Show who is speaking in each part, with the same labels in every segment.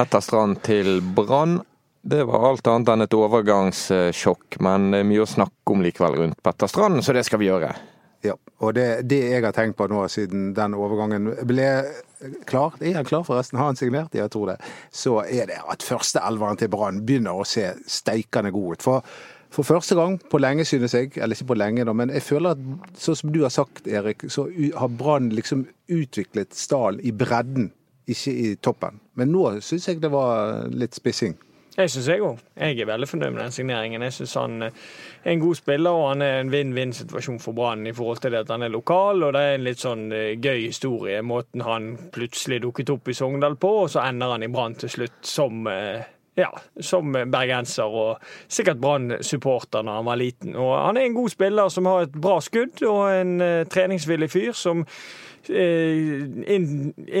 Speaker 1: Petter Strand til Brann. Det var alt annet enn et overgangssjokk, men det er mye å snakke om likevel rundt Petter Strand, så det skal vi gjøre.
Speaker 2: Ja, og det, det jeg har tenkt på nå siden den overgangen ble klar, er han klar forresten, har han signert? Jeg tror det. Så er det at førsteelveren til Brann begynner å se steikende god ut. For, for første gang på lenge, synes jeg, eller ikke på lenge, da, men jeg føler at sånn som du har sagt, Erik, så har Brann liksom utviklet Stal i bredden, ikke i toppen. Men nå syns jeg det var litt spissing.
Speaker 3: Jeg syns jeg òg. Jeg er veldig fornøyd med den signeringen. Jeg syns han eh, er en god spiller, og han er en vinn-vinn-situasjon for Brann i forhold til at han er lokal, og det er en litt sånn eh, gøy historie. Måten han plutselig dukket opp i Sogndal på, og så ender han i Brann til slutt som eh, ja, som bergenser og sikkert Brann-supporter da han var liten. Og han er en god spiller som har et bra skudd, og en eh, treningsvillig fyr som eh,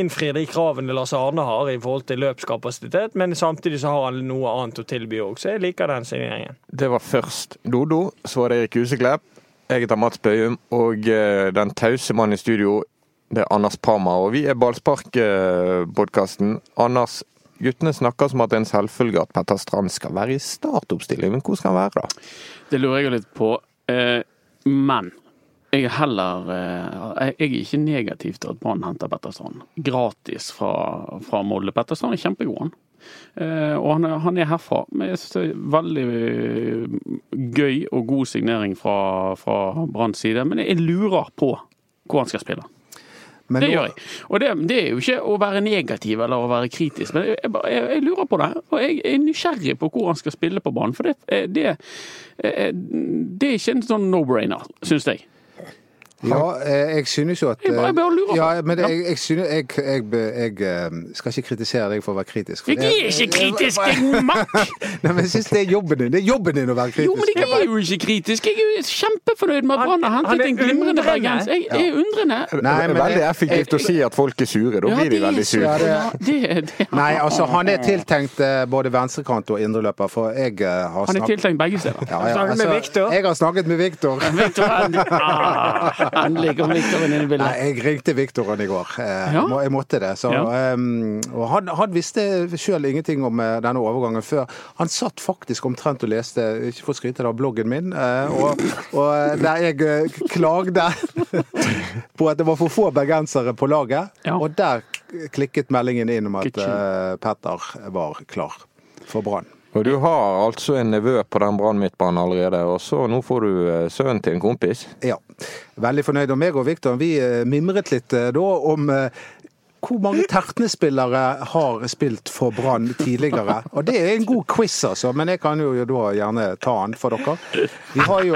Speaker 3: innfrir de kravene Lars Arne har i forhold til løpskapasitet, men samtidig så har han noe annet å tilby òg, så jeg liker den signeringen.
Speaker 1: Det var først Dodo, så var det Erik Huseklepp. Jeg heter Mats Bøyum, og eh, den tause mannen i studio, det er Anders Parma. Og vi er Ballspark-podkasten. Anders, guttene snakker som at det er en selvfølge at Petter Strand skal være i startoppstilling, men hvor skal han være da?
Speaker 4: Det lurer jeg litt på. Eh, Men jeg er heller eh, Jeg er ikke negativ til at Brann henter Petter Strand. Gratis fra, fra Molde. Petter Strand er kjempegod, han. Eh, Og han er, han er herfra. Men jeg synes det er veldig gøy og god signering fra, fra Branns side. Men jeg lurer på hvor han skal spille.
Speaker 2: Men
Speaker 4: Det gjør jeg. Og det, det er jo ikke å være negativ eller å være kritisk, men jeg, bare- jeg, jeg lurer på det. Og jeg er nysgjerrig på hvor han skal spille på banen. For det, det, det er ikke en sånn no-brainer, syns jeg.
Speaker 2: Ja, eh, jeg synes jo at
Speaker 4: Jeg bare- bare lurer på.
Speaker 2: Ja, men jeg, jeg, synes, jeg, jeg, jeg, eh, skal ikke kritisere deg for å være kritisk. for
Speaker 4: Jeg er ikke kritisk, jeg makk!
Speaker 2: Nei, men jeg synes det er jobben din. Det er jobben din å være kritisk.
Speaker 4: Jo, men jeg er jo ikke kritisk. Jeg er kjempefornøyd med at Brann har hentet en glimrende bergens. Jeg er undrende.
Speaker 2: Nei,
Speaker 1: det
Speaker 2: men
Speaker 1: er veldig effektivt å si at folk er sure. Da
Speaker 4: Ja,
Speaker 1: blir de veldig sure.
Speaker 2: Ja, det-
Speaker 4: det, det,
Speaker 2: Nei, altså han er tiltenkt eh, både venstrekant og indreløper, for jeg har snakket
Speaker 4: Han er tiltenkt begge steder.
Speaker 2: ja, ja,
Speaker 3: Snakket med Victor?
Speaker 2: Jeg har snakket med Viktor.
Speaker 4: Victor, ah, endelig Viktoren inn i
Speaker 2: Nei, jeg ringte Viktoren i går. Eh, må- Jeg måtte det. Så, um, og han, han visste sjøl ingenting om eh, denne overgangen før. Han satt faktisk omtrent og leste, ikke for å skryte av bloggen min, eh, og, og der jeg klagde på at det var for få bergensere på laget. Og der klikket meldingen inn om at Petter var klar for Brann.
Speaker 1: Og du har altså en nevø på den Brann midtbanen allerede, og så nå får du eh, sønnen til en kompis.
Speaker 2: Ja. Veldig fornøyd. Og meg og Viktor vi eh, mimret litt eh, da om hvor mange Tertnes-spillere har spilt for Brann tidligere? Og det er en god quiz, altså, men jeg kan jo da gjerne ta den for dere. Vi har jo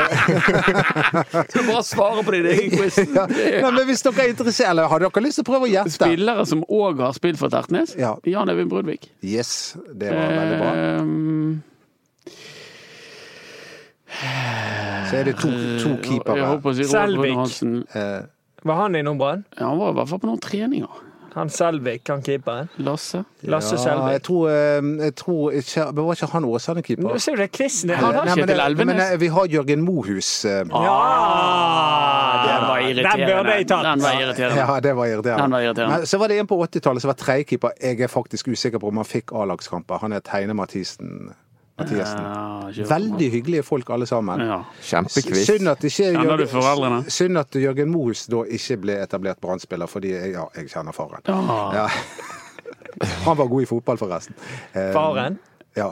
Speaker 4: Du bare svare på din egen quiz.
Speaker 2: ja, Nei, men Hvis dere er interessert, eller har dere lyst til å prøve å gjette?
Speaker 4: Spillere som òg har spilt for Tertnes?
Speaker 2: Ja.
Speaker 4: Jan Øyvind Brudvik.
Speaker 2: Yes, det var veldig bra.
Speaker 4: Ehm,
Speaker 2: Så er det to, to keepere.
Speaker 3: Selvik.
Speaker 2: Eh,
Speaker 3: Var han innom Brann?
Speaker 4: Ja, han var i hvert fall på noen treninger.
Speaker 3: Han Selvik, han keeperen.
Speaker 4: Lasse.
Speaker 3: Lasse
Speaker 2: ja,
Speaker 3: Selvik.
Speaker 2: jeg tror, eh, jeg tror ikke Men Var ikke han Åsane-keeper?
Speaker 3: Nå ser du det, er
Speaker 4: Han har
Speaker 2: ikke
Speaker 4: til Elvenes.
Speaker 2: men eh, vi har Jørgen Mohus. eh,
Speaker 3: Ja!
Speaker 4: Den var irriterende.
Speaker 3: Den burde jeg tatt.
Speaker 4: Den var irriterende.
Speaker 2: Ja, det var irriterende.
Speaker 4: Den var irriterende.
Speaker 2: Men så var det en på 80-tallet som var tredjekeeper. Jeg er faktisk usikker på om han fikk A-lagskamper. Han er Teine Mathisen. Mathiassen.
Speaker 4: Ja,
Speaker 2: Veldig hyggelige folk alle sammen.
Speaker 4: Ja.
Speaker 1: Kjempequiz.
Speaker 2: Synd at,
Speaker 4: Jørgen,
Speaker 2: synd at Jørgen Mohus da ikke ble etablert Brann-spiller, fordi jeg, ja, jeg kjenner faren.
Speaker 4: Ja.
Speaker 2: Ja. Han var god i fotball, forresten. Eh,
Speaker 3: Faren?
Speaker 2: Ja.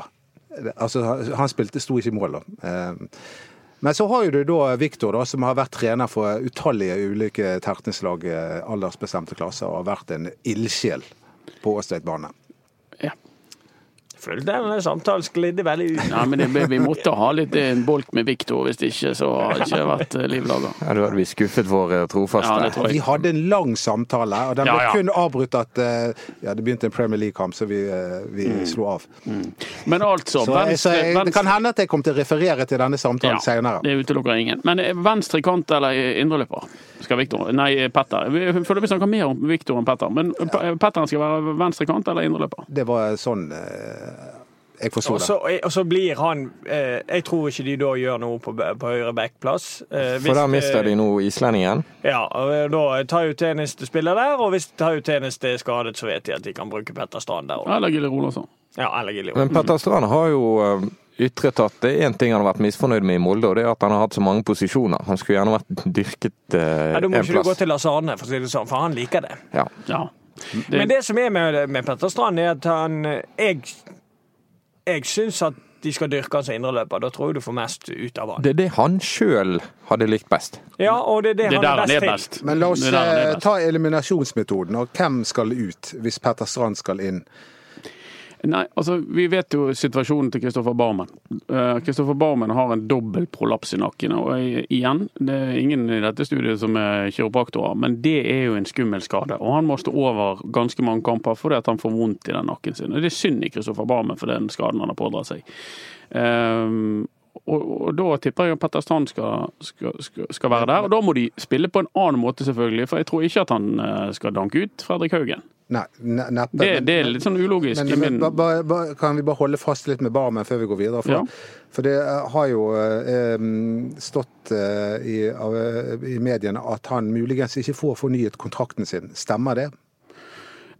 Speaker 2: Altså, han- spilte, sto ikke i mål, da. Eh, Men så har jo du da Viktor, da, som har vært trener for utallige ulike Tertnes-lag, eh, aldersbestemte klasser, og har vært en ildsjel på Åstveit bane.
Speaker 4: Ja.
Speaker 3: Følte denne samtalen sklidde veldig ut.
Speaker 4: Nei, men det, vi måtte ha litt en bolk med Viktor, hvis ikke så hadde det ikke vært eh, liv laga.
Speaker 1: Ja, da hadde vi skuffet våre trofaste.
Speaker 4: Ja.
Speaker 2: Vi hadde en lang samtale, og den ble
Speaker 4: Ja, ja.
Speaker 2: kun avbrutt at eh, ja, det begynte en Premier League-kamp, så vi, eh, vi
Speaker 4: Mm.
Speaker 2: slo av.
Speaker 4: Men altså,
Speaker 2: Så, så
Speaker 4: venstre,
Speaker 2: jeg, det kan hende at jeg kommer til å referere til denne samtalen senere.
Speaker 4: det utelukker ingen. Men eh, venstre kant eller indreløper skal Viktor Nei, Petter. Vi- føler vi snakker mer om Viktor enn Petter. Men ja. Petter skal være venstre kant eller indreløper?
Speaker 2: Det var sånn eh, Jeg forsto det.
Speaker 3: så, og så blir han eh, Jeg tror ikke de da gjør noe på, på høyre backplass. Eh,
Speaker 1: For da mister de nå islendingen.
Speaker 3: Ja, og da tar jo Tenis spiller der, og hvis tar jo Tenis er skadet, så vet de at de kan bruke Petter Strand der òg.
Speaker 4: Eller Gille Rolandsson.
Speaker 3: Ja, eller Gilje.
Speaker 1: Men Petter Strand har jo eh, ytret at det er én ting han har vært misfornøyd med i Molde, og det er at han har hatt så mange posisjoner. Han skulle gjerne vært dyrket eh,
Speaker 3: plass. da må
Speaker 1: en
Speaker 3: ikke du gå
Speaker 1: til
Speaker 3: til Arne, for å si det sånn, for han liker det.
Speaker 1: Ja.
Speaker 4: Ja.
Speaker 3: Men det som er med, med Petter Strand, er at han Jeg, jeg syns at de skal dyrke han som indreløper. Da tror jeg du får mest ut av han.
Speaker 1: Det er det han sjøl hadde likt best.
Speaker 3: Ja, og det er det,
Speaker 4: Det er best,
Speaker 3: han
Speaker 4: han
Speaker 3: er best til.
Speaker 2: Men la oss
Speaker 4: Det han
Speaker 2: eh, ta eliminasjonsmetoden. Og hvem skal ut hvis Petter Strand skal inn?
Speaker 4: Nei, altså, Vi vet jo situasjonen til Kristoffer Barmen. Kristoffer Barmen har en dobbel prolaps i nakken. og jeg- igjen, Det er ingen i dette studiet som er kiropraktorer, men det er jo en skummel skade. og Han må stå over ganske mange kamper fordi at han får vondt i den nakken sin. og Det er synd i Kristoffer Barmen for den skaden han har pådratt seg. Ehm, og, og Da tipper jeg at Petter Strand skal, skal, skal, skal være der. og Da må de spille på en annen måte, selvfølgelig. For jeg tror ikke at han eh, skal danke ut Fredrik Haugen.
Speaker 2: Nei, ne- neppe.
Speaker 4: Det, det er litt sånn ulogisk.
Speaker 2: Men, men ba, ba, ba, kan vi bare holde fast litt med Barmen før vi går videre? For,
Speaker 4: Ja.
Speaker 2: for det eh, har jo eh, stått eh, i, av, eh, i mediene at han muligens ikke får fornyet kontrakten sin. Stemmer det?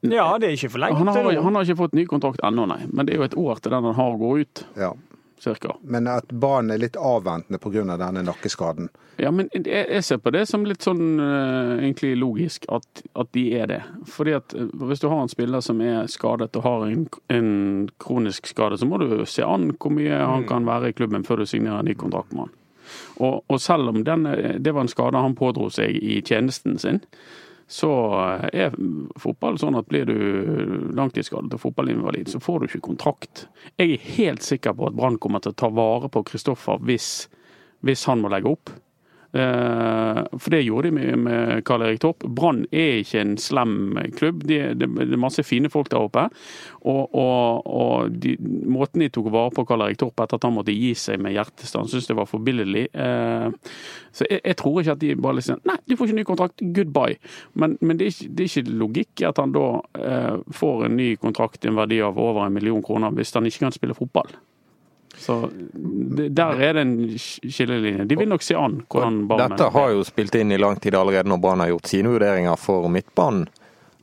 Speaker 3: Ja, det er ikke for lenge
Speaker 4: Han
Speaker 3: til
Speaker 4: han har ikke fått ny kontrakt ennå, nei. Men det er jo et år til den han har går ut,
Speaker 2: Ja.
Speaker 4: Cirka.
Speaker 2: Men at barn er litt avventende pga. denne nakkeskaden.
Speaker 4: Ja, men jeg, ser på det som litt sånn eh, egentlig logisk at, at de er det. Fordi at eh, hvis du har en spiller som er skadet og har en, en kronisk skade, så må du se an hvor mye han kan være i klubben før du signerer en ny kontrakt med han. Og, og selv om den, eh, det var en skade han pådro seg i tjenesten sin, så er fotball sånn at blir du langtidsskadet og fotballinvalid, så får du ikke kontrakt. Jeg er helt sikker på at Brann kommer til å ta vare på Kristoffer hvis, hvis han må legge opp. Eh, For det gjorde de med, Karl Erik Torp. Brann er ikke en slem klubb. De, det, er masse fine folk der oppe. Og, og, og de, måten de tok vare på Karl Erik Torp etter at han måtte gi seg med hjertestand, syns det var forbilledlig. Eh, Så jeg, jeg tror ikke at de bare liksom Nei, du får ikke ny kontrakt, goodbye. Men, men det, er ikke, det er ikke logikk at han da eh, får en ny kontrakt en verdi av over en million kroner hvis han ikke kan spille fotball. Så der er det en skillelinje. De vil nok se an hvordan Barmen
Speaker 1: Dette har jo spilt inn i lang tid allerede når Brann har gjort sine vurderinger for midtbanen.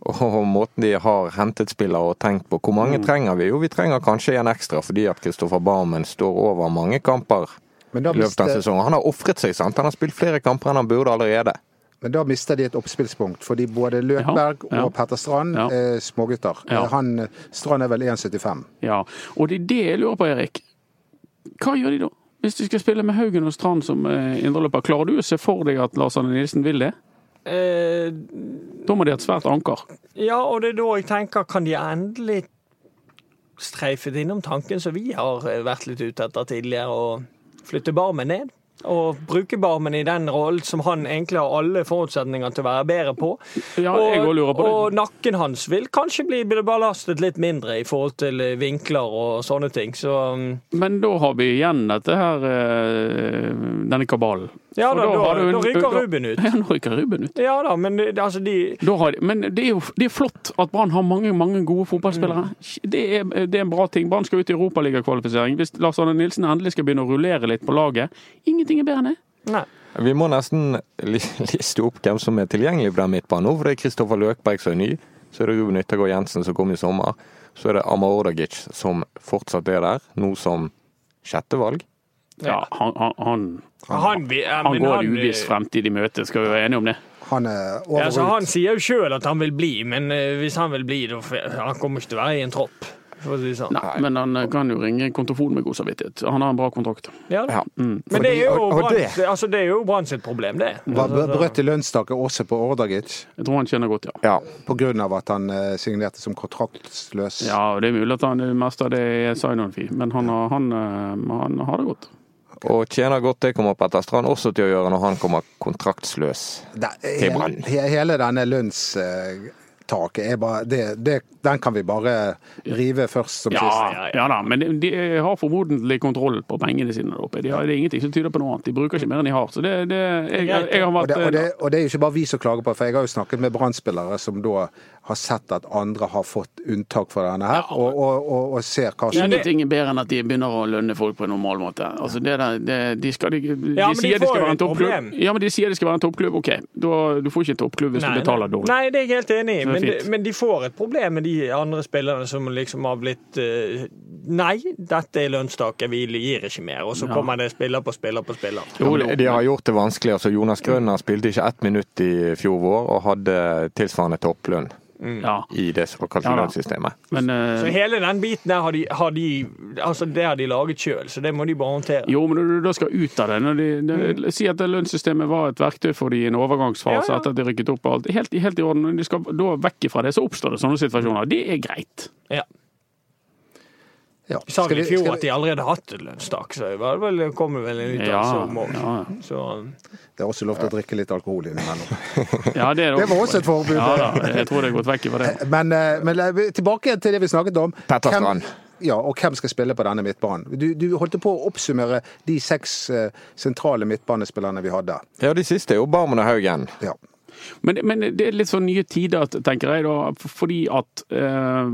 Speaker 1: Og måten de har hentet spillere og tenkt på. Hvor mange trenger vi? Jo, vi trenger kanskje en ekstra fordi at Kristoffer Barmen står over mange kamper i løpet av sesongen. Han har ofret seg, sant. Han har spilt flere kamper enn han burde allerede.
Speaker 2: men da mister de et oppspillspunkt, fordi både Løkberg
Speaker 4: Ja, ja.
Speaker 2: og Petter Strand
Speaker 4: Ja.
Speaker 2: er smågutter.
Speaker 4: Ja.
Speaker 2: Han, Strand er vel 1,75.
Speaker 4: Ja, og det er det jeg lurer på, Erik. Hva gjør de da? Hvis de skal spille med Haugen og Strand som eh, indreløper, klarer du å se for deg at Lars Arne Nilsen vil det?
Speaker 3: Eh,
Speaker 4: Da må de ha et svært anker.
Speaker 3: ja, og det er da jeg tenker, kan de endelig streifet innom tanken som vi har eh, vært litt ute etter tidligere, og flytte Barmen ned? Og bruke Barmen i den rollen som han egentlig har alle forutsetninger til å være bedre på.
Speaker 4: Ja, også lurer på det.
Speaker 3: og nakken hans vil kanskje bli belastet litt mindre i forhold til eh, vinkler og sånne ting. Så mm,
Speaker 4: Men da har vi igjen dette her, eh, denne kabalen.
Speaker 3: ja da, da,
Speaker 4: da, en-
Speaker 3: da ryker Ruben ut.
Speaker 4: Ja, nå ryker Ruben ut.
Speaker 3: Ja da, men det, altså de
Speaker 4: de, men det er jo det er flott at Brann har mange mange gode fotballspillere. Det, er, det er en bra ting. Brann skal ut i Europaligakvalifisering. Hvis Lars Arne Nilsen endelig skal begynne å rullere litt på laget, ingenting er bedre enn det.
Speaker 3: Nei.
Speaker 1: Vi må nesten liste opp hvem som er tilgjengelig på den midtbanen nå. For det er Kristoffer Løkberg som er ny. Så er det Ruben Yttergård Jensen som kom i sommer. Så er det Amar Ordagic som fortsatt er der, nå som sjettevalg.
Speaker 4: Ja, han, han, han,
Speaker 3: Han,
Speaker 4: han går en uviss fremtid i møte, skal vi være enige om det?
Speaker 2: Han er
Speaker 3: Ja, altså, han sier jo sjøl at han vil bli, men eh, hvis han vil bli, da Han kommer ikke til å være i en tropp, for å si sånn.
Speaker 4: Nei, men han eh, kan jo ringe kontofon med god samvittighet. Han har en bra kontrakt.
Speaker 3: Ja,
Speaker 1: ja. Mm.
Speaker 3: Men det er jo
Speaker 1: og- og
Speaker 3: Brann
Speaker 1: det-
Speaker 3: altså, det er jo Brann sitt problem, det.
Speaker 2: var
Speaker 3: brøt
Speaker 2: brøtt i lønnstaket også på Ordagic
Speaker 4: Jeg tror han tjener godt, ja.
Speaker 1: Ja.
Speaker 2: av at han eh, signerte som kontraktsløs.
Speaker 4: Ja, det er mulig at han det meste av det er sign-on-fee, men han, har- han, eh, han har det godt.
Speaker 1: Og tjener godt, det kommer Petter Strand også til å gjøre når han kommer kontraktsløs. Til Brann.
Speaker 2: he, he, hele denne lønns... eh, taket. er bare, det, det, den kan vi bare rive først som
Speaker 4: Ja,
Speaker 2: sist.
Speaker 4: ja da, men de, de har formodentlig kontroll på pengene sine der oppe. De har, det er ingenting som tyder på noe annet. De bruker ikke mer enn de har. Så det, det jeg, jeg har
Speaker 2: Og
Speaker 4: vært
Speaker 2: det, og, det, og det er jo ikke bare vi som klager på for jeg har jo snakket med brann som da har sett at andre har fått unntak for denne her, og, og, og, og ser hva som
Speaker 4: Ingenting er bedre enn at de begynner å lønne folk på en normal måte. Altså det der, det, de, skal, de, de,
Speaker 3: Ja, men de
Speaker 4: sier det skal være en toppklubb. Ja, men de sier det skal være en toppklubb. OK, du, du får ikke en toppklubb hvis du betaler dårlig.
Speaker 3: Nei, det er jeg helt enig i, men,
Speaker 4: fint.
Speaker 3: de- men de får et problem med de andre spillerne som liksom har blitt eh, Nei, dette er lønnstaket, vi gir ikke mer. Og så
Speaker 4: Ja.
Speaker 3: kommer det spiller på spiller på spiller.
Speaker 4: Jo, jo,
Speaker 1: De har gjort det vanskelig. altså Jonas Grønner spilte ikke ett minutt i fjor vår og hadde tilsvarende topplønn
Speaker 4: ja,
Speaker 1: i det såkalte
Speaker 4: Ja
Speaker 1: lønnssystemet.
Speaker 4: men uh,
Speaker 3: Så hele den biten der har de, har de altså det har de laget sjøl, så det må de bare håndtere.
Speaker 4: Jo, men når du da skal ut av det, når de, de Si at lønnssystemet var et verktøy for de i en overgangsfase
Speaker 3: Ja, ja.
Speaker 4: etter at de rykket opp og alt. Helt, helt i orden. Når de skal da vekk fra det, så oppstår det sånne situasjoner. Det er greit.
Speaker 3: Ja.
Speaker 2: Ja.
Speaker 3: De sa vel i fjor
Speaker 2: vi...
Speaker 3: at de allerede har hatt et lønnstak, så det var vel, kom det vel en
Speaker 4: Ja,
Speaker 3: uttalelse om òg.
Speaker 4: ja.
Speaker 3: Så
Speaker 2: Det er også lov til å drikke litt alkohol innimellom.
Speaker 4: Ja, det,
Speaker 2: Det var også et forbud.
Speaker 4: Ja da, jeg tror det er gått vekk fra det.
Speaker 2: Men, eh, men eh, tilbake til det vi snakket om.
Speaker 1: Petter
Speaker 2: Hvem-
Speaker 1: Strand.
Speaker 2: Ja, og hvem skal spille på denne midtbanen? Du, du holdt på å oppsummere de seks eh, sentrale midtbanespillerne vi hadde.
Speaker 1: Ja, de siste er jo Barmen og Haugen.
Speaker 2: Ja.
Speaker 4: Men, men det er litt sånn nye tider, tenker jeg, da, fordi at eh,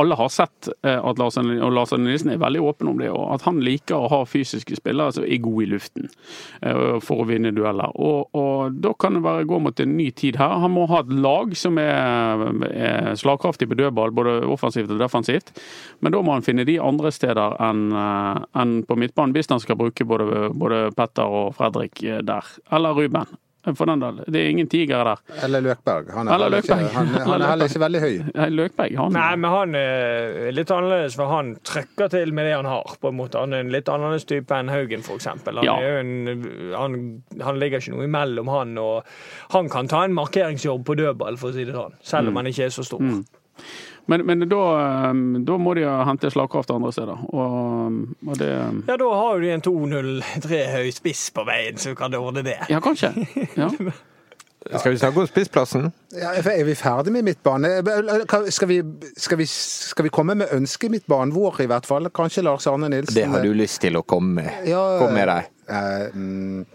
Speaker 4: alle har sett eh, at Lars Arne Nilsen er veldig åpen om det, og at han liker å ha fysiske spillere som er gode i luften eh, for å vinne dueller. Og, og da kan det være gå mot en ny tid her. Han må ha et lag som er, er slagkraftig på dødball, både offensivt og defensivt. Men da må han finne de andre steder enn en på midtbanen, hvis han skal bruke både, både Petter og Fredrik eh, der. Eller Ruben. For den del. Det er ingen tigere der.
Speaker 2: Eller Løkberg. Han er,
Speaker 4: Eller
Speaker 2: Løkberg. ikke, han, han
Speaker 4: Eller
Speaker 2: er heller ikke veldig høy.
Speaker 4: Nei, Løkberg, han
Speaker 3: Nei, men han er litt annerledes, for han trøkker til med det han har. på en måte. Han er en litt annerledes type enn Haugen, f.eks. Han,
Speaker 4: Ja.
Speaker 3: en, han, han ligger ikke noe imellom han, og han kan ta en markeringsjobb på dødball, for å si det sånn. Selv om han ikke er så stor.
Speaker 4: Men, men da, eh, da må de hente slagkraft andre steder. Og, og det
Speaker 3: Ja, da har jo de en 2-0-3 høy spiss på veien så kan ordne det.
Speaker 4: Ja, kanskje. Ja.
Speaker 1: Skal vi snakke om spissplassen?
Speaker 2: Ja, er vi ferdig med midtbane? Skal vi, skal, vi, skal vi komme med ønske mitt midtbanen vår, i hvert fall? Kanskje Lars Arne Nilsen?
Speaker 1: Det har du lyst til å komme med.
Speaker 2: Ja,
Speaker 1: Kom med deg.
Speaker 2: eh, mm,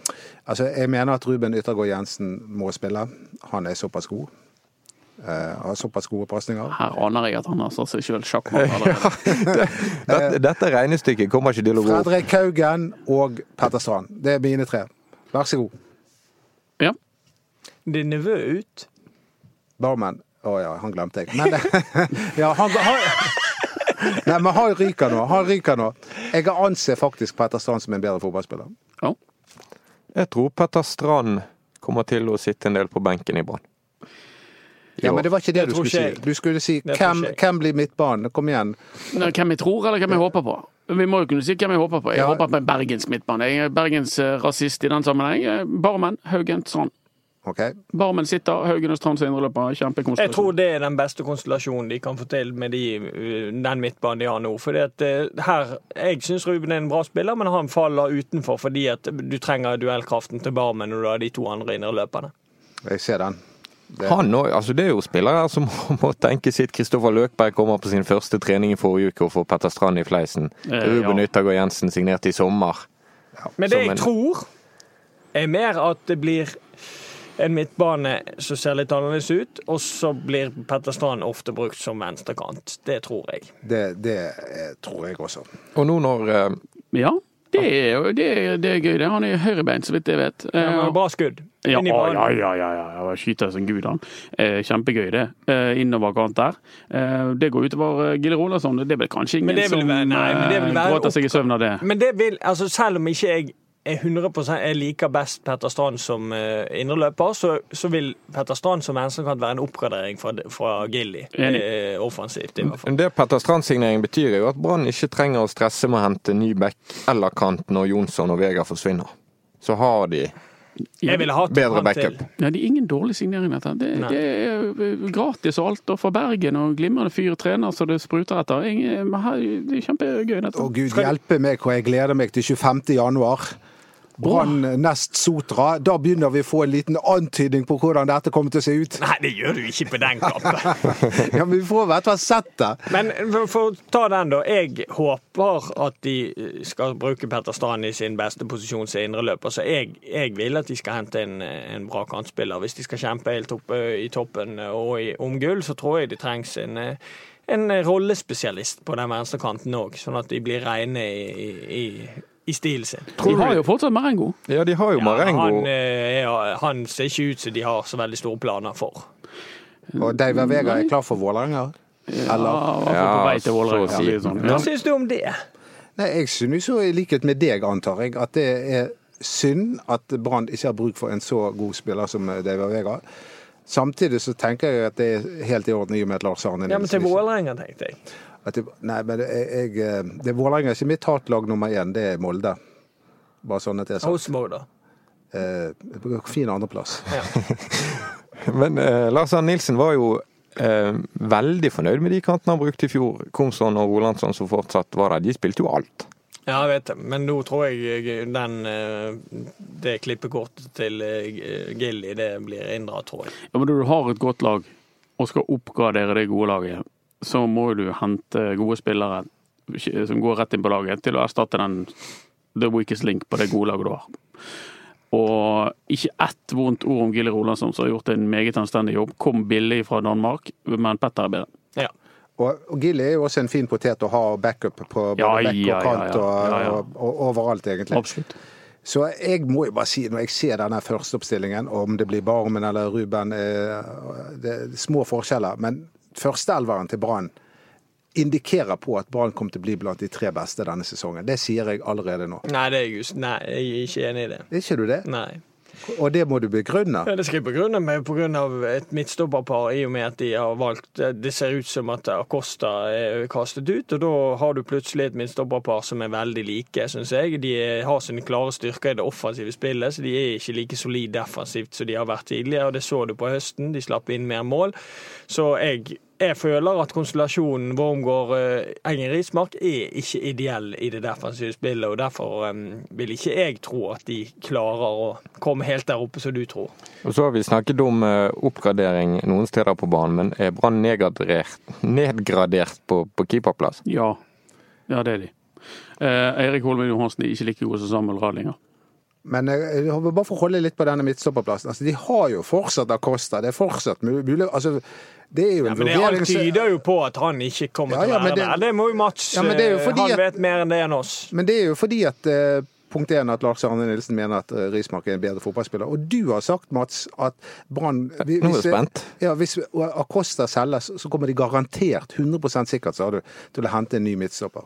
Speaker 2: altså, jeg mener at Ruben Yttergård Jensen må spille. Han er såpass god. Eh, har såpass gode pasninger.
Speaker 4: Her aner jeg at han har satt seg sjøl sjakkmatt allerede.
Speaker 1: Dette, dette regnestykket kommer ikke til å gå opp.
Speaker 2: Fredrik Haugen og Petter Strand. Det er mine tre. Vær så god.
Speaker 4: Ja.
Speaker 3: Det er nevø ut.
Speaker 2: Barmen. Å ja, han glemte jeg. Men ja, han, han Nei, men han ryker nå. Han ryker nå. Jeg anser faktisk Petter Strand som en bedre fotballspiller.
Speaker 4: ja.
Speaker 1: Jeg tror Petter Strand kommer til å sitte en del på benken i Brann.
Speaker 2: Ja, men det var ikke det,
Speaker 3: Det
Speaker 2: du skulle
Speaker 3: ikke
Speaker 2: si. Du skulle si hvem, hvem blir midtbanen? Kom igjen.
Speaker 4: Nei, Hvem jeg tror, eller hvem jeg håper på? Vi må jo kunne si hvem jeg håper på. Jeg
Speaker 2: Ja.
Speaker 4: håper på en Bergens midtbane. Jeg er Bergens eh, rasist i den sammenheng. Barmen, Haugen, Strand.
Speaker 2: OK?
Speaker 4: Barmen sitter, Haugen og Strand som indreløper.
Speaker 3: Jeg tror det er den beste konstellasjonen de kan få til med de, uh, den midtbanen de har nå. Fordi at uh, her, Jeg syns Ruben er en bra spiller, men han faller utenfor fordi at du trenger duellkraften til Barmen når du har de to andre indreløperne.
Speaker 2: Jeg ser den. Det,
Speaker 1: Han også, altså Det er jo spillere som må tenke sitt. Kristoffer Løkberg kommer på sin første trening i forrige uke og får Petter Strand i fleisen.
Speaker 4: Eh,
Speaker 1: Ruben
Speaker 4: ja.
Speaker 1: Yttergård Jensen signerte i sommer.
Speaker 3: Men det jeg
Speaker 1: en-
Speaker 3: tror, er mer at det blir en midtbane som ser litt annerledes ut, og så blir Petter Strand ofte brukt som venstrekant. Det tror jeg.
Speaker 2: det, det eh, tror jeg også.
Speaker 1: Og nå når eh,
Speaker 4: Ja, det er jo det, er- det er gøy. det. Han er høyrebeint, så vidt jeg vet. Ja,
Speaker 3: men bra skudd.
Speaker 4: Ja,
Speaker 3: i
Speaker 4: ja, ja, ja, ja. Skyter som gud, han. Eh, kjempegøy, det. Eh, innoverkant der. Eh, det går utover eh, Gille Rolandsson. Det er vel kanskje ingen
Speaker 3: Men det vil
Speaker 4: som eh, gråter seg i søvn av det.
Speaker 3: Men det vil, altså selv om ikke jeg er 100 jeg liker best Petter Strand som uh, indreløper, så, så vil Petter Strand som venstrekant være en oppgradering fra, fra Gilly. Eh, offensivt, i hvert fall.
Speaker 1: Det Petter Strand-signering betyr, er jo at Brann ikke trenger å stresse med å hente ny back eller kant når Jonsson og Vegard forsvinner. Så har de
Speaker 3: Jeg ville hatt
Speaker 1: bedre backup.
Speaker 4: Ja, det er ingen dårlig signering, dette. Det, det er eh, gratis og alt. Og fra Bergen og glimrende fyr trener så det spruter etter. Her- Det er kjempegøy, dette.
Speaker 2: Å gud hjelpe meg hvor jeg gleder meg til 25. januar. Brann nest Sotra. Da begynner vi å få en liten antydning på hvordan dette kommer til å se ut.
Speaker 3: Nei, det gjør du ikke på den kampen.
Speaker 2: Ja, men vi får i hvert fall sett det.
Speaker 3: Men for, å ta den, da. Jeg håper at de skal bruke Petter Strand i sin beste posisjon som indreløper. Så jeg, jeg vil at de skal hente en, en bra kantspiller. Hvis de skal kjempe helt oppe i toppen og i, om gull, så tror jeg det trengs en, en rollespesialist på den venstre kanten òg, sånn at de blir reine i, i, i stilen sin.
Speaker 4: De har jo fortsatt Marengo.
Speaker 1: Ja, de har jo Marengo.
Speaker 3: han, eh, er, han ser ikke ut som de har så veldig store planer for.
Speaker 2: Og David Vega er klar for Vålerenga?
Speaker 4: Ja,
Speaker 2: Eller?
Speaker 4: Ja, på
Speaker 1: Ja,
Speaker 4: vei til Vålerenga.
Speaker 1: så å si.
Speaker 4: sånn.
Speaker 3: Hva
Speaker 4: Ja.
Speaker 3: syns du om det?
Speaker 2: Nei, jeg synes jo i likhet med deg, antar jeg, at det er synd at Brann ikke har bruk for en så god spiller som David Vega. Samtidig så tenker jeg at det er helt i orden i og med at Lars Arne
Speaker 3: Ja, men til
Speaker 2: Nilsen
Speaker 3: Vålerenga, tenkte jeg.
Speaker 2: Det, Nei, men jeg, jeg, det Vålerenga er ikke mitt hatlag nummer én, det er Molde. Bare sånn at det er sagt.
Speaker 3: Da.
Speaker 2: Eh, fin andreplass.
Speaker 3: Ja.
Speaker 1: Men eh, Lars Arne Nilsen var jo eh, veldig fornøyd med de kantene han brukte i fjor. Komsson og Rolandsson som fortsatt var der. De spilte jo alt.
Speaker 3: Ja, jeg vet det. Men nå tror jeg den, eh, det klippekortet til eh, Gilly det blir inndratt, tror jeg.
Speaker 4: Ja, men når du har et godt lag og skal oppgradere det gode laget, så må du hente gode spillere som går rett inn på laget, til å erstatte den the weakest link på det gode laget du har. Og ikke ett vondt ord om Gilly Rolandsson, som har gjort en meget anstendig jobb. Kom billig fra Danmark, men Petter er bedre.
Speaker 3: Ja.
Speaker 2: Og, og Gilly er jo også en fin potet å ha backup på både
Speaker 4: Ja,
Speaker 2: back og
Speaker 4: ja,
Speaker 2: kant
Speaker 4: ja.
Speaker 2: og,
Speaker 4: Ja, ja.
Speaker 2: Og, og overalt, egentlig.
Speaker 4: Absolutt.
Speaker 2: Så jeg må jo bare si, når jeg ser denne førsteoppstillingen, om det blir Barmen eller Ruben eh, Det er små forskjeller, men førsteelveren til Brann indikerer på at Brann kommer til å bli blant de tre beste denne sesongen. Det sier jeg allerede nå.
Speaker 3: Nei, det er just, nei, jeg er ikke enig i det.
Speaker 2: Er ikke du det?
Speaker 3: Nei.
Speaker 2: Og det må du begrunne.
Speaker 3: Ja, det skal jeg begrunne med pga. et midtstopperpar, i og med at de har valgt Det ser ut som at Acosta er kastet ut, og da har du plutselig et midtstopperpar som er veldig like, syns jeg. De har sine klare styrker i det offensive spillet, så de er ikke like solide defensivt som de har vært tidligere. og Det så du på høsten, de slapp inn mer mål. Så jeg, jeg føler at konstellasjonen Wormgård eh, Engen Rismark er ikke ideell i det defensive spillet, og derfor eh, vil ikke jeg tro at de klarer å komme helt der oppe som du tror.
Speaker 1: Og så har vi snakket om eh, oppgradering noen steder på banen, men er Brann nedgradert, nedgradert på, på keeperplass?
Speaker 4: Ja. ja, det er de. Eh, Eirik Holmen Johansen er ikke like god som Samuel Radlinger.
Speaker 2: Men jeg håper bare for å holde litt på denne midtstopperplassen. Altså, de har jo fortsatt Acosta. Det er fortsatt mulig altså, Det er jo en
Speaker 3: Ja, men det
Speaker 2: vurdering
Speaker 3: alt tyder jo på at han ikke kommer
Speaker 2: Ja,
Speaker 3: til å
Speaker 2: men
Speaker 3: være
Speaker 2: det-
Speaker 3: der. Det må jo Mats
Speaker 2: Ja, men det er jo
Speaker 3: eh,
Speaker 2: fordi
Speaker 3: Han
Speaker 2: at-
Speaker 3: vet mer enn det enn oss.
Speaker 2: Men det er jo fordi at uh, punkt én at Lars Arne Nilsen mener at eh, Rismark er en bedre fotballspiller. Og du har sagt, Mats, at Brann
Speaker 1: Nå er jeg spent.
Speaker 2: Ja, hvis Acosta selges, så kommer de garantert, 100% sikkert, sa du, til å hente en ny midtstopper.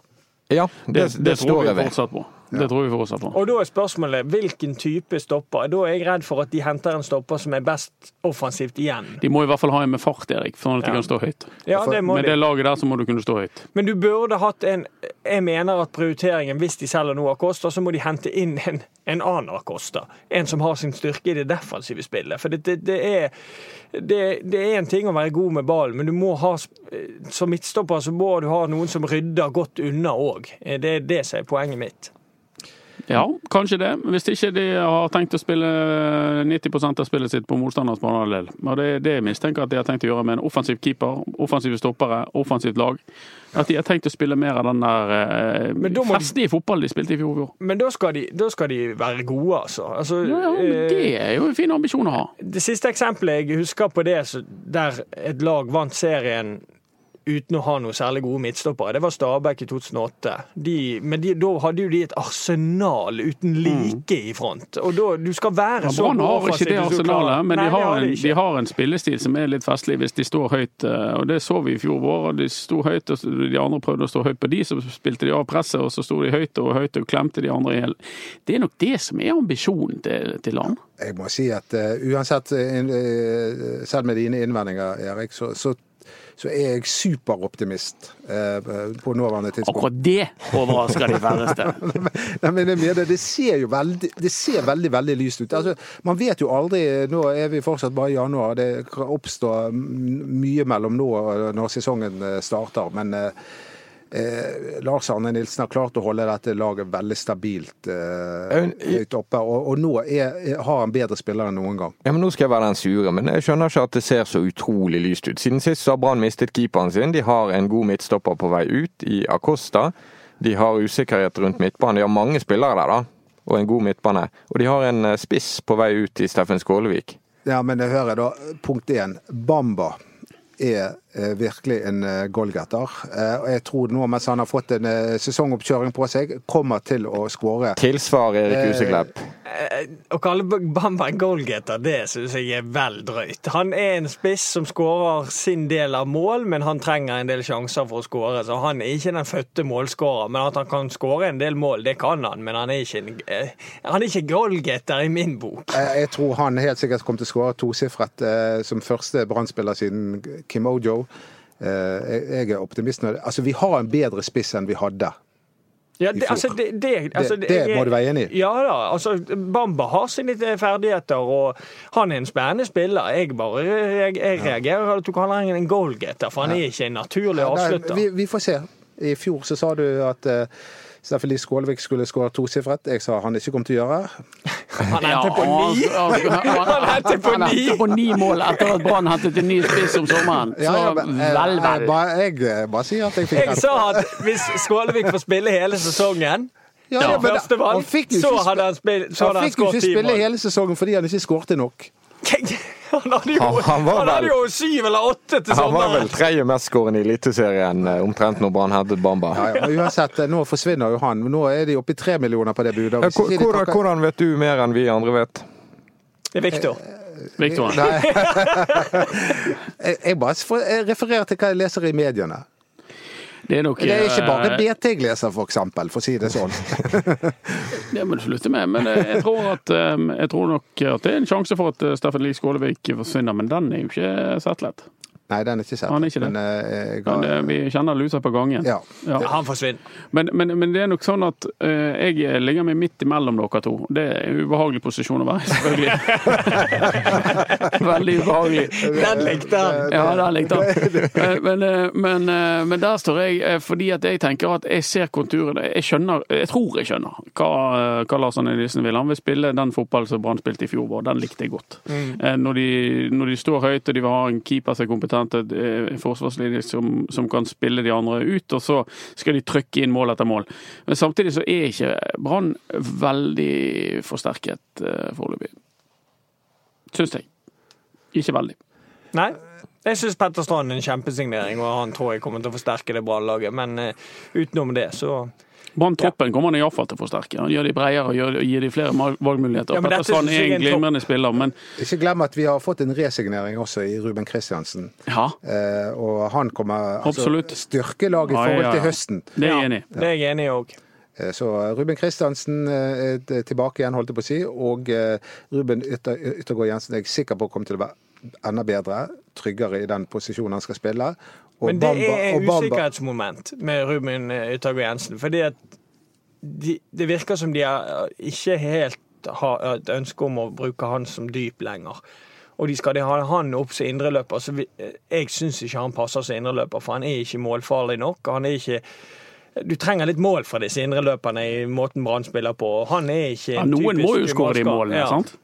Speaker 1: Ja, det,
Speaker 4: Det,
Speaker 1: det,
Speaker 4: det, tror
Speaker 1: jeg
Speaker 4: fortsatt på. Det tror vi fortsatt på.
Speaker 3: Og da er spørsmålet hvilken type stopper. Da er jeg redd for at de henter en stopper som er best offensivt igjen.
Speaker 4: De må i hvert fall ha en med fart, Erik, sånn at de
Speaker 3: Ja.
Speaker 4: kan stå høyt.
Speaker 3: Ja, det må
Speaker 4: Med
Speaker 3: de.
Speaker 4: det laget der så må du kunne stå høyt.
Speaker 3: Men du burde hatt en Jeg mener at prioriteringen, hvis de selger noe Acosta, så må de hente inn en, en annen Acosta. En som har sin styrke i det defensive spillet. For det, det, det er det, det er en ting å være god med ballen, men du må ha som midtstopper så må du ha noen som rydder godt unna òg. Det er det som er poenget mitt.
Speaker 4: Ja, kanskje det. Hvis ikke de har tenkt å spille 90% av spillet sitt på motstanders banehalvdel. Og det er det jeg mistenker at de har tenkt å gjøre med en offensiv keeper, offensive stoppere, offensivt lag. At de har tenkt å spille mer av den der eh, festlige fotballen de spilte i fjor. fjor.
Speaker 3: Men da skal de, da skal de være gode, altså. altså
Speaker 4: Ja, ja, men
Speaker 3: eh,
Speaker 4: det er jo en fin ambisjon å ha.
Speaker 3: Det siste eksempelet jeg husker på det, der et lag vant serien uten å ha noe særlig gode midtstoppere, det var Stabæk i 2008. De, men de, da hadde jo de et arsenal uten like i front. Og da, du skal være
Speaker 4: Mm. Ja,
Speaker 3: så
Speaker 4: Brann har ikke det arsenalet, men
Speaker 3: Nei,
Speaker 4: de, har
Speaker 3: de
Speaker 4: en, de har en spillestil som er litt festlig hvis de står høyt. eh, Og det så vi i fjor vår. og De sto høyt, og de andre prøvde å stå høyt på de, så spilte de av presset, og så sto de høyt og høyt og klemte de andre i hjel. Det er nok det som er ambisjonen til, til land.
Speaker 2: Jeg må si at uh, uansett, eh, eh, selv med dine innvendinger, Erik, så, så, så er jeg superoptimist eh, på nåværende tidspunkt.
Speaker 4: Akkurat det overrasker de færreste.
Speaker 2: Nei, men jeg mener, det ser jo veldig, det ser veldig, veldig lyst ut. Altså, man vet jo aldri Nå er vi fortsatt bare i januar. Det kan oppstå mye mellom nå og når sesongen eh, starter. Men eh, Lars Arne Nilsen har klart å holde dette laget veldig stabilt eh, høyt oppe, og, og nå er, er, har han bedre spillere enn noen gang.
Speaker 1: Ja, men Nå skal jeg være den sure, men jeg skjønner ikke at det ser så utrolig lyst ut. Siden sist så har Brann mistet keeperen sin. De har en god midtstopper på vei ut i Acosta. De har usikkerhet rundt midtbanen. De har mange spillere der, da. Og en god midtbane. Og de har en eh, spiss på vei ut i Steffen Skålevik.
Speaker 2: Ja, men jeg hører da. Punkt én. Bamba er virkelig en eh, goalgetter. Eh, og jeg tror nå, mens han har fått en eh, sesongoppkjøring på seg, kommer til å skåre.
Speaker 1: Tilsvar Erik
Speaker 2: Eh,
Speaker 1: Huseklepp.
Speaker 3: Eh, Å kalle Bamba en goalgetter, det syns jeg er vel drøyt. Han er en spiss som skårer sin del av mål, men han trenger en del sjanser for å skåre. Så han er ikke den fødte målskårer. Men at han kan skåre en del mål, det kan han. Men han er ikke, en, eh, han er ikke goalgetter i min bok.
Speaker 2: Eh, Jeg tror han helt sikkert kommer til å skåre tosifret eh, som første Brann-spiller siden Kim Ojo. Eh, jeg- er optimist. Altså, vi har en bedre spiss enn vi hadde.
Speaker 3: Ja, det, altså, det, det, altså,
Speaker 2: det må du være enig i.
Speaker 3: Ja da. altså Bamba har sine ferdigheter, og han er en spennende spiller. Jeg bare jeg, jeg reagerer på at du kaller han en goalgetter, for han er ikke en naturlig
Speaker 2: Nei,
Speaker 3: avslutter.
Speaker 2: vi, vi får se. I fjor så sa du at uh, Steffen Lie Skålevik skulle skåre tosifret. Jeg sa han ikke kom til å gjøre.
Speaker 3: Han endte på ni.
Speaker 4: han- han-
Speaker 3: Han endte på ni.
Speaker 4: på ni mål etter at Brann hentet en ny spiss om sommeren. Så
Speaker 2: Ja, eh,
Speaker 4: vel,
Speaker 2: Jeg,
Speaker 4: vel.
Speaker 2: jeg eh, bare sier at jeg fikk
Speaker 3: Jeg sa at hvis Skålevik får spille hele sesongen
Speaker 2: Ja, ja, men
Speaker 3: første valg,
Speaker 2: han fikk jo
Speaker 3: så
Speaker 2: ikke
Speaker 3: hadde han, spill, så
Speaker 2: Han
Speaker 3: hadde han
Speaker 2: fikk jo ikke spille hele sesongen fordi han ikke skårte nok.
Speaker 3: Han hadde jo,
Speaker 1: Han- han
Speaker 3: han hadde
Speaker 1: vel-
Speaker 3: jo syv eller åtte til
Speaker 1: Han var vel
Speaker 3: sommeren.
Speaker 1: tredje mestskårende i Eliteserien eh, omtrent når Brann hentet Bamba.
Speaker 2: Ja, ja, uansett, eh, nå forsvinner jo han. Nå er de oppe i tre millioner på det budet.
Speaker 1: Ja, Hvordan,
Speaker 2: takker-
Speaker 1: hvordan vet du mer enn vi andre vet?
Speaker 3: Det er Victor.
Speaker 4: Victor.
Speaker 2: Jeg, jeg bare refererer til hva jeg leser i mediene.
Speaker 4: Det er nok
Speaker 2: Det er ikke bare
Speaker 4: eh,
Speaker 2: BT jeg leser, for eksempel, for å si det sånn.
Speaker 4: Det må du slutte med. Men eh, jeg tror, at, eh, jeg tror nok at det er en sjanse for at Steffen Lie Skålevik forsvinner, men den er jo ikke settlet.
Speaker 2: Nei, den er ikke sett.
Speaker 4: Han er ikke.
Speaker 2: Men, det. jeg
Speaker 4: Men,
Speaker 2: har,
Speaker 4: eh, vi kjenner lusa på gangen.
Speaker 2: ja.
Speaker 4: Ja.
Speaker 3: Han forsvinner.
Speaker 4: Men, men, men det er nok sånn at uh, jeg ligger meg midt imellom dere to. Det er en ubehagelig posisjon å være i, selvfølgelig. Veldig ubehagelig.
Speaker 3: Den likte han.
Speaker 4: Ja, den likte han. Eh, Men, eh, men, eh, men der står jeg eh, fordi at jeg tenker at jeg ser konturene. Jeg skjønner, jeg tror jeg skjønner hva, eh, hva Lars Arne Nilsen vil. Han vil spille den fotballen som Brann spilte i fjor, vår. den likte jeg godt. Eh, Når, de, når de står høyt og de vil ha en keeper som er kompetent, et, eh, en forsvarslinje som, som kan spille de andre ut, og så skal de trykke inn mål etter mål. Men samtidig så er ikke Brann veldig forsterket eh, foreløpig. Syns jeg. Ikke veldig.
Speaker 3: Nei. Jeg syns Petter Strand er en kjempesignering, og han tror jeg kommer til å forsterke det Brann-laget. Men uh, utenom det, så
Speaker 4: Brann-troppen kommer han iallfall til å forsterke. Han gjør de bredere og gjør, gir de flere valgmuligheter.
Speaker 3: Ja,
Speaker 4: Petter Strand er en glimrende spiller, men
Speaker 2: Ikke glem at vi har fått en resignering også i Ruben Kristiansen.
Speaker 4: ja,
Speaker 2: Uh, og han kommer altså,
Speaker 4: Absolutt.
Speaker 2: styrke laget i
Speaker 4: Ja,
Speaker 2: forhold
Speaker 4: ja,
Speaker 2: til høsten.
Speaker 4: det er jeg enig i.
Speaker 3: det er jeg enig i òg.
Speaker 2: Eh, Så Ruben Kristiansen er tilbake igjen, holdt jeg på å si. Og Ruben Ytter, Yttergård Jensen er jeg sikker på kommer til å være enda bedre, tryggere i den posisjonen han skal spille. Og
Speaker 3: Men det
Speaker 2: Bamba-
Speaker 3: er
Speaker 2: og
Speaker 3: usikkerhetsmoment med Ruben eh, Yttergård Jensen. Fordi at de, det virker som de er, ikke helt har et ønske om å bruke han som dyp lenger. Og de skal de ha han opp som indreløper. Så vi, eh, jeg syns ikke han passer som indreløper, for han er ikke målfarlig nok. Han er ikke du trenger litt mål fra disse indreløperne i måten Brann spiller på. Han er ikke
Speaker 4: Ja,
Speaker 3: en
Speaker 4: noen må jo skåre de målene,
Speaker 3: Ja.
Speaker 4: sant?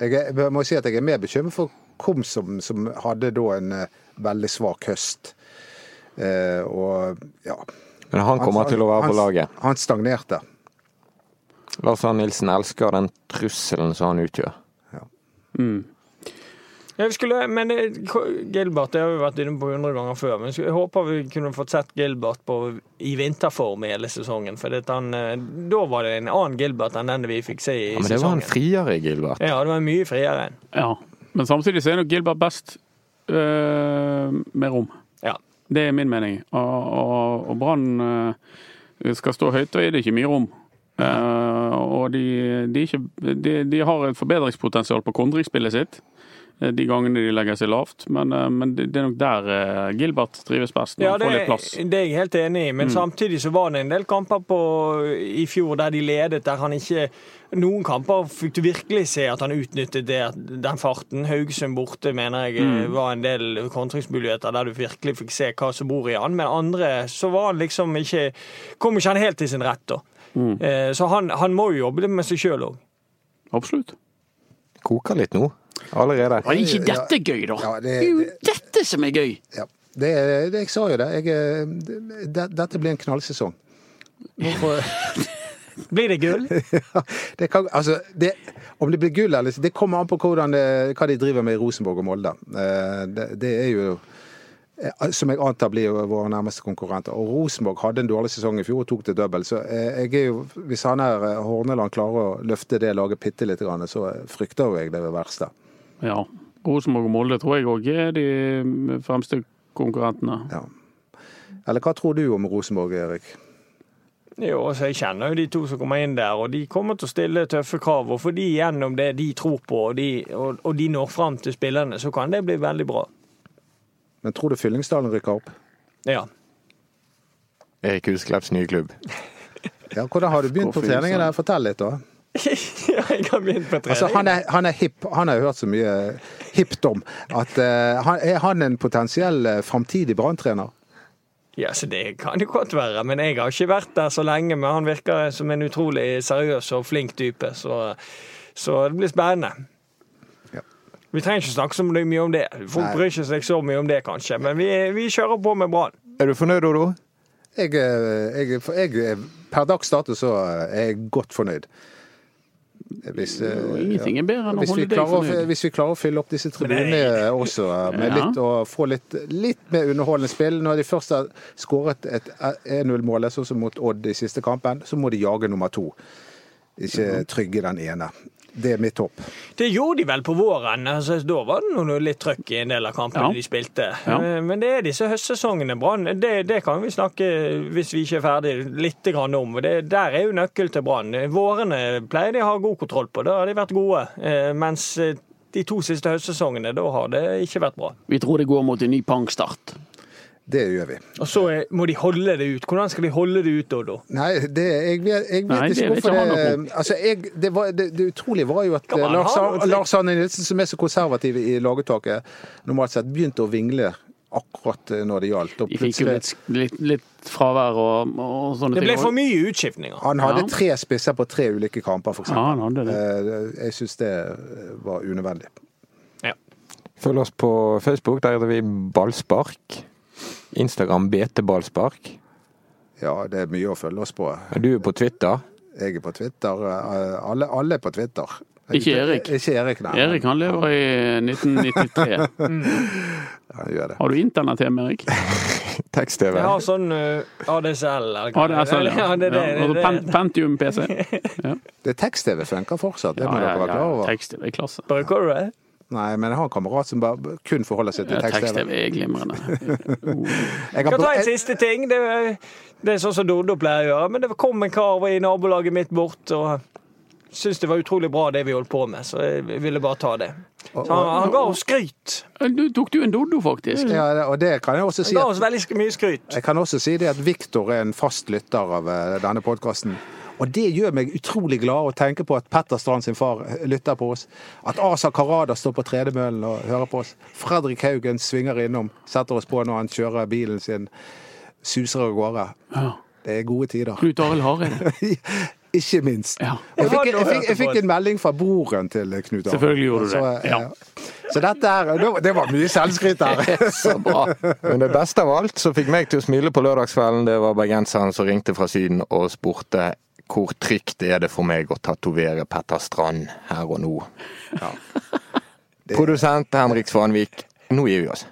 Speaker 2: Jeg, er, jeg må si at jeg er mer bekymret for Kom, som, som hadde da en eh, veldig svak høst. Eh, og ja
Speaker 1: Men han kommer til å være på laget.
Speaker 2: Han stagnerte.
Speaker 1: Lars Arne Nilsen elsker den trusselen som han utgjør.
Speaker 3: Jeg skulle, men eh, Gilbert det har vi vært inne på 100 ganger før. Men jeg håper vi kunne fått sett Gilbert på, i vinterform i hele sesongen. For det, han, eh, da var det en annen Gilbert enn den vi fikk se i sesongen.
Speaker 1: Ja, men det var en friere Gilbert.
Speaker 3: Ja, det var en mye friere.
Speaker 4: Ja. Men samtidig så er nok Gilbert best øh, med rom.
Speaker 3: Ja.
Speaker 4: Det er min mening. Og, og, og Brann øh, skal stå høyt, og er det ikke mye rom. Eh, Eh, og de, de, ikke, de, de har et forbedringspotensial på kontringsspillet sitt. Eh, De gangene de legger seg lavt, men, eh, men det er nok der eh, Gilbert trives best. Når
Speaker 3: Ja,
Speaker 4: han
Speaker 3: det,
Speaker 4: får litt plass.
Speaker 3: det er jeg helt enig i, men samtidig så var det en del kamper på, i fjor der de ledet, der han ikke Noen kamper fikk du virkelig se at han utnyttet det, den farten. Haugesund borte mener jeg mm. var en del kontringsmuligheter der du virkelig fikk se hva som bor i han, men andre så var han liksom ikke Kom ikke han helt til sin rett, da. Mm. Så han, han må jo jobbe med seg sjøl òg.
Speaker 4: Absolutt.
Speaker 1: Koker litt nå allerede.
Speaker 4: Er ikke dette gøy, da?
Speaker 2: Ja, det-
Speaker 4: det er jo dette som er gøy!
Speaker 2: Ja. Det, det, jeg sa jo det. Jeg, eh, det. Dette blir en knallsesong. Hvorfor
Speaker 3: Blir det gull?
Speaker 2: Ja, det kan, altså, det, om det blir gull eller ikke, det kommer an på hvordan det, hva de driver med i Rosenborg og Molde. Eh, Det, det er jo eh, som jeg antar blir våre nærmeste konkurrenter. Og Rosenborg hadde en dårlig sesong i fjor og tok det dobbelt. Så jeg er jo, hvis han her Horneland klarer å løfte det laget bitte litt, så frykter jo jeg det verste.
Speaker 4: Ja. Rosenborg og Molde tror jeg òg er de fremste konkurrentene.
Speaker 2: Ja. Eller hva tror du om Rosenborg, Erik?
Speaker 3: Jo, altså Jeg kjenner jo de to som kommer inn der, og de kommer til å stille tøffe krav. Og for de gjennom det de tror på, og de, og, og de når fram til spillerne, så kan det bli veldig bra.
Speaker 2: Men tror du Fyllingsdalen rykker opp?
Speaker 3: Ja.
Speaker 1: Erik Husklepps nye klubb.
Speaker 2: Ja, Hvordan har du begynt på treningen? der? Fortell litt, da.
Speaker 3: Ja jeg har begynt på trening.
Speaker 2: Altså, han er, han er hip. Han har jo hørt så mye hipt om. At, uh, han, er han en potensiell uh, framtidig branntrener?
Speaker 3: Ja, så Det kan jo godt være, men jeg har ikke vært der så lenge. Men han virker som en utrolig seriøs og flink type, så, så det blir spennende.
Speaker 2: Ja.
Speaker 3: Vi trenger ikke snakke så mye om det. Folk
Speaker 2: Nei.
Speaker 3: bryr seg så mye om det, kanskje. Men vi, vi kjører på med Brann.
Speaker 1: Er du fornøyd, Odo?
Speaker 2: Jeg, eh, jeg, jeg, er- per dags dato så er jeg godt fornøyd. Hvis, eh,
Speaker 4: ingenting er bedre enn å holde deg
Speaker 2: klarer å, hvis vi klarer å fylle opp disse tribunene også, eh, med
Speaker 4: Ja.
Speaker 2: litt, og få litt, litt mer underholdende spill Når de først har skåret et 1-0-mål, sånn som mot Odd i siste kampen, så må de jage nummer to. Ikke trygge den ene. Det er mitt håp.
Speaker 3: Det gjorde de vel på våren. Altså, da var det noe litt trøkk i en del av kampene
Speaker 4: Ja.
Speaker 3: de spilte.
Speaker 4: Ja.
Speaker 3: Eh, Men det er disse høstsesongene, Brann. Det, det kan vi snakke, hvis vi ikke er ferdig, litt grann om. Det, der er jo nøkkel til Brann. Vårene pleier de å ha god kontroll på. Da har de vært gode. Eh, Mens eh, de to siste høstsesongene, da har det ikke vært bra.
Speaker 4: Vi tror det går mot en ny pangstart.
Speaker 2: Det gjør vi.
Speaker 3: Og så er- må de holde det ut. Hvordan skal de holde det ut, Oddo?
Speaker 2: Nei, det, jeg vet, jeg vet
Speaker 4: Nei,
Speaker 2: ikke hvorfor det altså, jeg, det, var, det, det utrolige var jo at
Speaker 3: Kan
Speaker 2: Lars? Lars Arne Nilsen, som er så konservativ i lagetaket normalt sett begynte å vingle akkurat eh, når det gjaldt. Og
Speaker 4: De fikk jo litt, litt, litt fravær og, og sånne
Speaker 3: Det
Speaker 4: ting.
Speaker 3: ble for mye utskiftninger.
Speaker 2: Han hadde
Speaker 4: Ja.
Speaker 2: tre spisser på tre ulike kamper, f.eks.
Speaker 4: Ja, han hadde det.
Speaker 2: Eh, Jeg syns det var unødvendig.
Speaker 3: Ja.
Speaker 1: Følg oss på Facebook, der heter vi Ballspark. Instagram BT Ballspark.
Speaker 2: Ja, det er mye å følge oss på.
Speaker 1: Du er på Twitter.
Speaker 2: Jeg er på Twitter. eh, Alle, alle er på Twitter.
Speaker 4: Ikke Erik.
Speaker 2: Ikke Erik, nei.
Speaker 4: Erik han lever i 1993.
Speaker 2: Ja, gjør det.
Speaker 4: Har du internett hjemme, Erik?
Speaker 1: Tekst-TV.
Speaker 3: Jeg har sånn uh, ADSL. eller
Speaker 4: ADSL, ja.
Speaker 3: Ja, det, det,
Speaker 4: Ja,
Speaker 3: det,
Speaker 4: Pen-
Speaker 3: det.
Speaker 4: Pentium-PC. Ja.
Speaker 2: Det Tekst-TV funker fortsatt, det
Speaker 4: Ja,
Speaker 2: må
Speaker 4: ja,
Speaker 2: dere være klar over.
Speaker 4: Tekst-TV, klasse.
Speaker 3: Bruker du det?
Speaker 2: Nei, men jeg har en kamerat som bare kun forholder seg til tekst-TV.
Speaker 4: Tekst-TV er glimrende.
Speaker 2: Jeg kan
Speaker 3: ta en siste ting. Det, er- det er sånn som Doddo pleier å gjøre. Men det kom en kar i nabolaget mitt bort og syntes det var utrolig bra det vi holdt på med, så jeg ville bare ta det. Så han, han ga oss skryt.
Speaker 4: Du tok du en Doddo, faktisk?
Speaker 2: Ja, og det kan jeg også si
Speaker 3: Han ga oss veldig mye skryt.
Speaker 2: Jeg kan også si det at Viktor er en fast lytter av eh, denne podkasten. Og det gjør meg utrolig glad å tenke på at Petter Strand sin far eh, lytter på oss. At Asa Karada står på tredemøllen og hører på oss. Fredrik Haugen svinger innom, setter oss på når han kjører bilen sin, suser av gårde.
Speaker 4: Ja.
Speaker 2: Det er gode tider.
Speaker 4: Knut Arild Hareide.
Speaker 2: Ikke minst.
Speaker 4: Ja.
Speaker 2: Jeg fikk, jeg, fikk, jeg fikk en melding fra broren til Knut Arild.
Speaker 4: Selvfølgelig gjorde du det,
Speaker 2: Så, eh,
Speaker 4: ja.
Speaker 2: så dette er det var- mye selvskryt der.
Speaker 4: Så bra.
Speaker 1: Men det beste av alt som fikk meg til å smile på lørdagskvelden, det var bergenseren som ringte fra Syden og spurte hvor trygt er det for meg å tatovere Petter Strand her og nå.
Speaker 2: Det-
Speaker 1: Produsent Henrik Svanvik, nå gir vi oss.